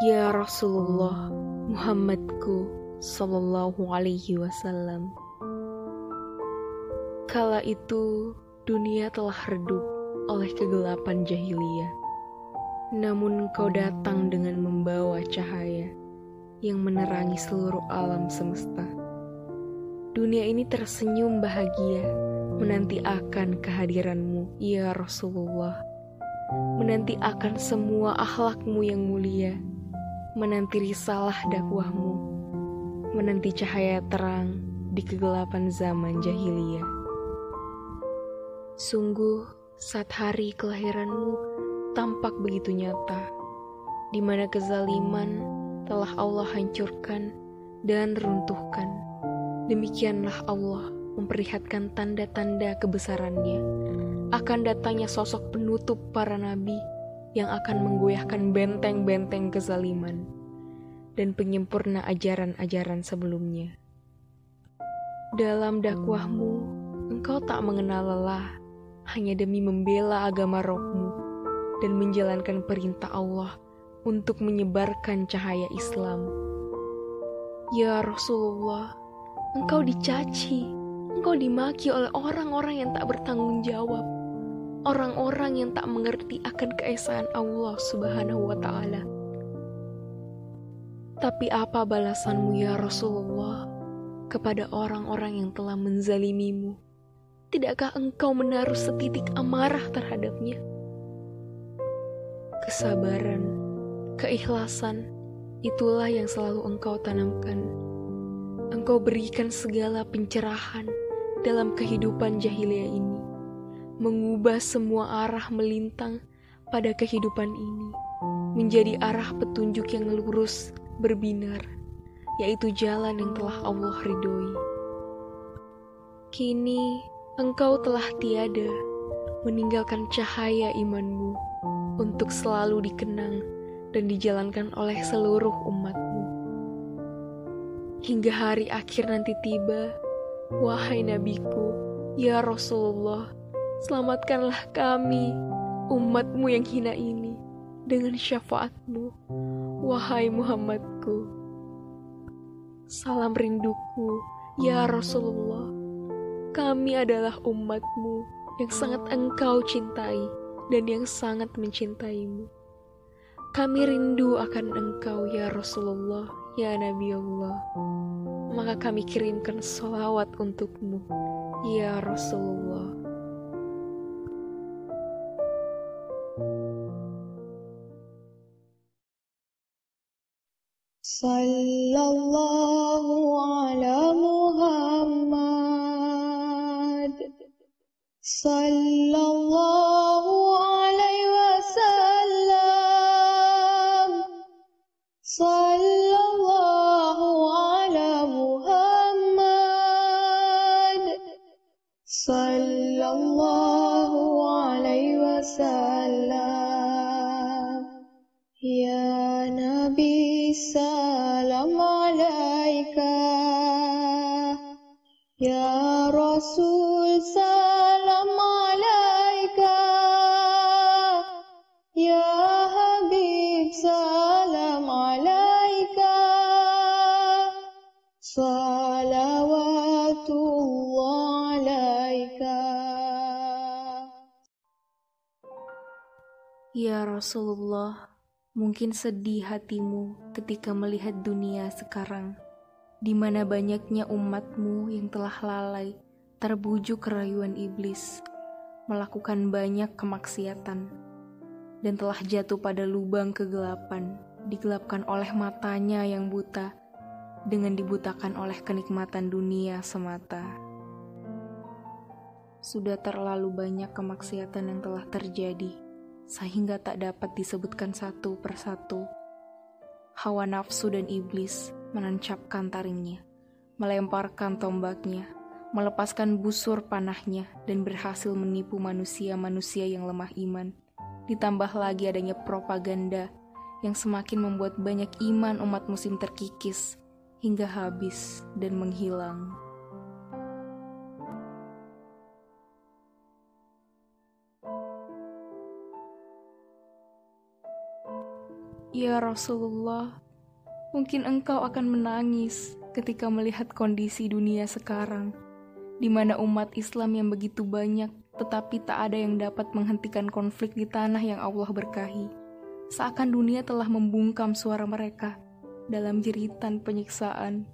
Ya Rasulullah Muhammadku Sallallahu alaihi wasallam. Kala itu dunia telah redup oleh kegelapan jahiliyah. Namun engkau datang dengan membawa cahaya Yang menerangi seluruh alam semesta. Dunia ini tersenyum bahagia Menanti akan kehadiranmu Ya Rasulullah. Menanti akan semua akhlakmu yang mulia, menanti risalah dakwahmu, menanti cahaya terang di kegelapan zaman jahiliyah. Sungguh, saat hari kelahiranmu tampak begitu nyata, di mana kezaliman telah Allah hancurkan dan runtuhkan. Demikianlah Allah memperlihatkan tanda-tanda kebesarannya akan datangnya sosok penutup para nabi yang akan menggoyahkan benteng-benteng kezaliman dan penyempurna ajaran-ajaran sebelumnya. Dalam dakwahmu, engkau tak mengenal lelah hanya demi membela agama rohmu dan menjalankan perintah Allah untuk menyebarkan cahaya Islam. Ya Rasulullah, engkau dicaci, engkau dimaki oleh orang-orang yang tak bertanggung jawab orang-orang yang tak mengerti akan keesaan Allah Subhanahu wa Ta'ala. Tapi apa balasanmu, ya Rasulullah, kepada orang-orang yang telah menzalimimu? Tidakkah engkau menaruh setitik amarah terhadapnya? Kesabaran, keikhlasan, itulah yang selalu engkau tanamkan. Engkau berikan segala pencerahan dalam kehidupan jahiliyah ini mengubah semua arah melintang pada kehidupan ini menjadi arah petunjuk yang lurus berbinar, yaitu jalan yang telah Allah ridhoi. Kini engkau telah tiada meninggalkan cahaya imanmu untuk selalu dikenang dan dijalankan oleh seluruh umatmu. Hingga hari akhir nanti tiba, wahai nabiku, ya Rasulullah, Selamatkanlah kami, umatmu yang hina ini, dengan syafaatmu, wahai Muhammadku. Salam rinduku, ya Rasulullah. Kami adalah umatmu yang sangat engkau cintai dan yang sangat mencintaimu. Kami rindu akan engkau, ya Rasulullah, ya Nabi Allah. Maka kami kirimkan salawat untukmu, ya Rasulullah. صلى الله على محمد. صلى الله عليه وسلم. صلى Ya Rasulullah Mungkin sedih hatimu ketika melihat dunia sekarang, di mana banyaknya umatmu yang telah lalai, terbujuk kerayuan iblis, melakukan banyak kemaksiatan, dan telah jatuh pada lubang kegelapan, digelapkan oleh matanya yang buta, dengan dibutakan oleh kenikmatan dunia semata. Sudah terlalu banyak kemaksiatan yang telah terjadi sehingga tak dapat disebutkan satu persatu. Hawa nafsu dan iblis menancapkan taringnya, melemparkan tombaknya, melepaskan busur panahnya, dan berhasil menipu manusia-manusia yang lemah iman. Ditambah lagi adanya propaganda yang semakin membuat banyak iman umat muslim terkikis hingga habis dan menghilang. Ya Rasulullah, mungkin engkau akan menangis ketika melihat kondisi dunia sekarang, di mana umat Islam yang begitu banyak, tetapi tak ada yang dapat menghentikan konflik di tanah yang Allah berkahi. Seakan dunia telah membungkam suara mereka dalam jeritan penyiksaan.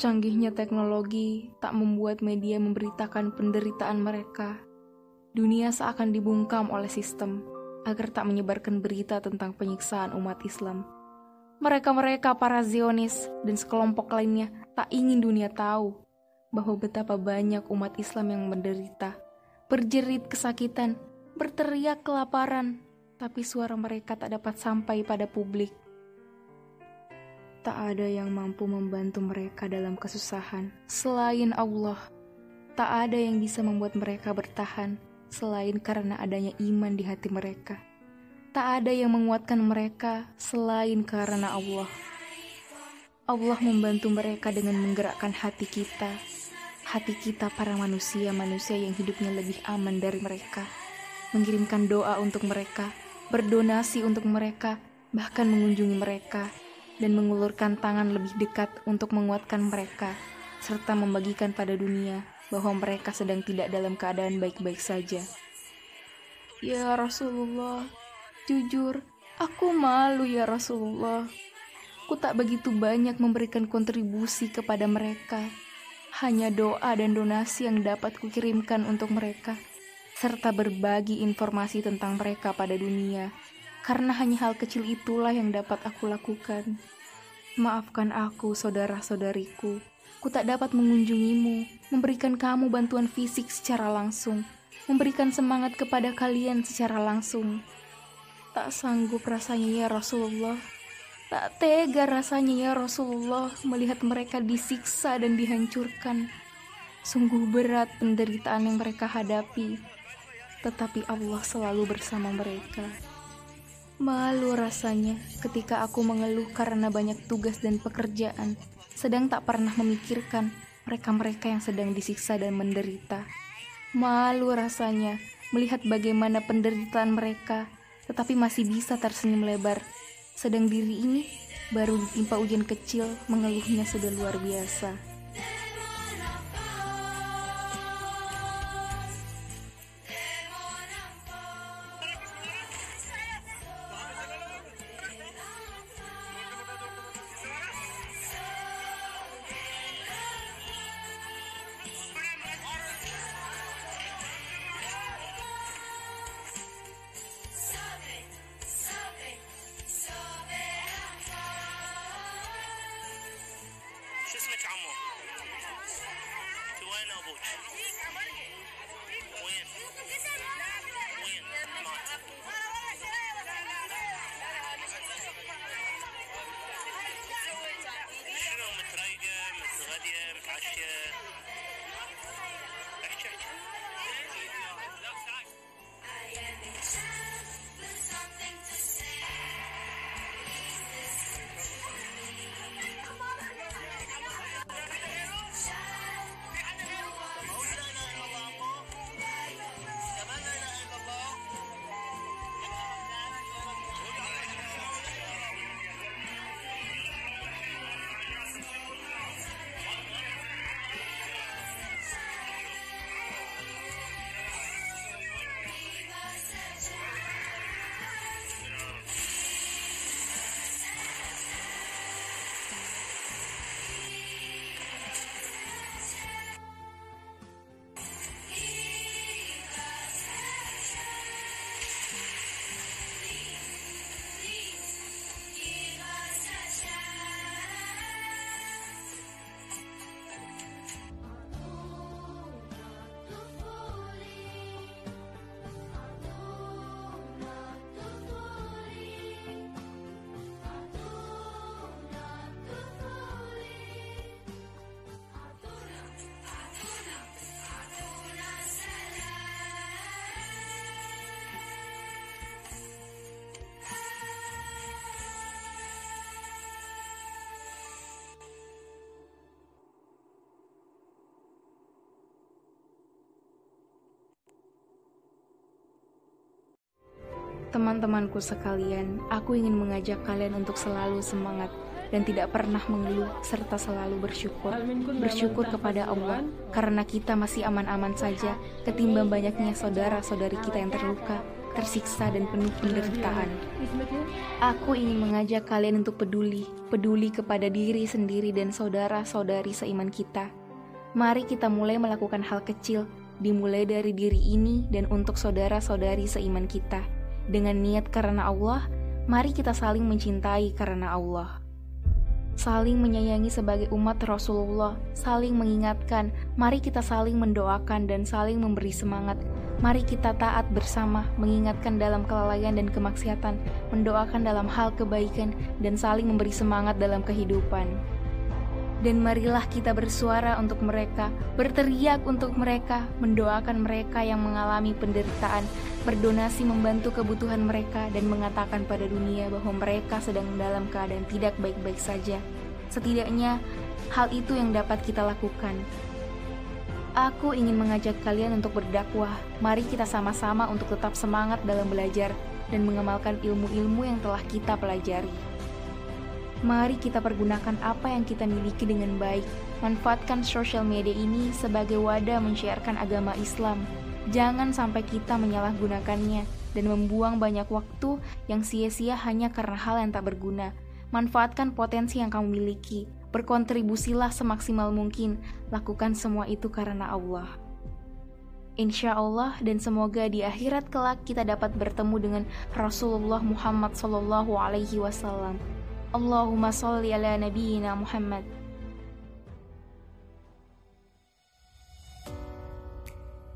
Canggihnya teknologi tak membuat media memberitakan penderitaan mereka. Dunia seakan dibungkam oleh sistem agar tak menyebarkan berita tentang penyiksaan umat Islam. Mereka-mereka para Zionis dan sekelompok lainnya tak ingin dunia tahu bahwa betapa banyak umat Islam yang menderita, berjerit kesakitan, berteriak kelaparan, tapi suara mereka tak dapat sampai pada publik. Tak ada yang mampu membantu mereka dalam kesusahan selain Allah. Tak ada yang bisa membuat mereka bertahan selain karena adanya iman di hati mereka. Tak ada yang menguatkan mereka selain karena Allah. Allah membantu mereka dengan menggerakkan hati kita, hati kita para manusia-manusia yang hidupnya lebih aman dari mereka, mengirimkan doa untuk mereka, berdonasi untuk mereka, bahkan mengunjungi mereka, dan mengulurkan tangan lebih dekat untuk menguatkan mereka, serta membagikan pada dunia bahwa mereka sedang tidak dalam keadaan baik-baik saja. Ya Rasulullah, jujur, aku malu ya Rasulullah. Aku tak begitu banyak memberikan kontribusi kepada mereka. Hanya doa dan donasi yang dapat kukirimkan untuk mereka, serta berbagi informasi tentang mereka pada dunia, karena hanya hal kecil itulah yang dapat aku lakukan. Maafkan aku, saudara-saudariku Aku tak dapat mengunjungimu, memberikan kamu bantuan fisik secara langsung, memberikan semangat kepada kalian secara langsung. Tak sanggup rasanya ya Rasulullah. Tak tega rasanya ya Rasulullah melihat mereka disiksa dan dihancurkan. Sungguh berat penderitaan yang mereka hadapi, tetapi Allah selalu bersama mereka. Malu rasanya ketika aku mengeluh karena banyak tugas dan pekerjaan sedang tak pernah memikirkan mereka-mereka yang sedang disiksa dan menderita. Malu rasanya melihat bagaimana penderitaan mereka, tetapi masih bisa tersenyum lebar. Sedang diri ini baru ditimpa ujian kecil, mengeluhnya sudah luar biasa. Teman-temanku sekalian, aku ingin mengajak kalian untuk selalu semangat dan tidak pernah mengeluh serta selalu bersyukur. Bersyukur kepada Allah karena kita masih aman-aman saja ketimbang banyaknya saudara-saudari kita yang terluka, tersiksa dan penuh penderitaan. Aku ingin mengajak kalian untuk peduli, peduli kepada diri sendiri dan saudara-saudari seiman kita. Mari kita mulai melakukan hal kecil, dimulai dari diri ini dan untuk saudara-saudari seiman kita dengan niat karena Allah, mari kita saling mencintai karena Allah. Saling menyayangi sebagai umat Rasulullah, saling mengingatkan, mari kita saling mendoakan dan saling memberi semangat. Mari kita taat bersama, mengingatkan dalam kelalaian dan kemaksiatan, mendoakan dalam hal kebaikan, dan saling memberi semangat dalam kehidupan. Dan marilah kita bersuara untuk mereka, berteriak untuk mereka, mendoakan mereka yang mengalami penderitaan, berdonasi membantu kebutuhan mereka, dan mengatakan pada dunia bahwa mereka sedang dalam keadaan tidak baik-baik saja. Setidaknya, hal itu yang dapat kita lakukan. Aku ingin mengajak kalian untuk berdakwah. Mari kita sama-sama untuk tetap semangat dalam belajar dan mengamalkan ilmu-ilmu yang telah kita pelajari. Mari kita pergunakan apa yang kita miliki dengan baik. Manfaatkan sosial media ini sebagai wadah menyiarkan agama Islam. Jangan sampai kita menyalahgunakannya dan membuang banyak waktu yang sia-sia hanya karena hal yang tak berguna. Manfaatkan potensi yang kamu miliki. Berkontribusilah semaksimal mungkin. Lakukan semua itu karena Allah. Insya Allah dan semoga di akhirat kelak kita dapat bertemu dengan Rasulullah Muhammad Wasallam. Allahumma salli ala nabiyyina Muhammad.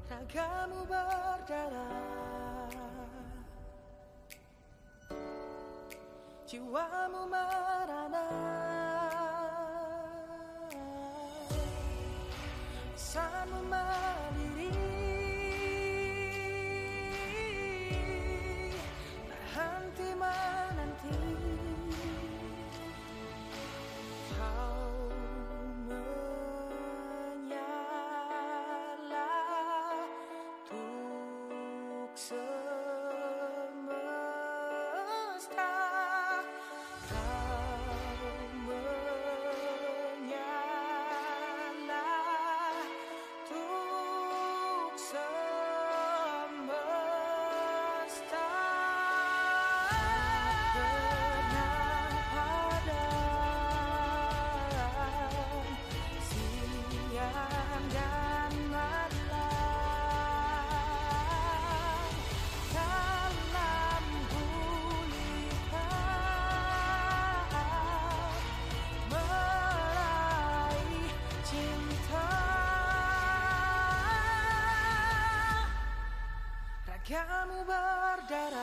Ragamu berdarah Jiwamu merana mandiri kamu berdarah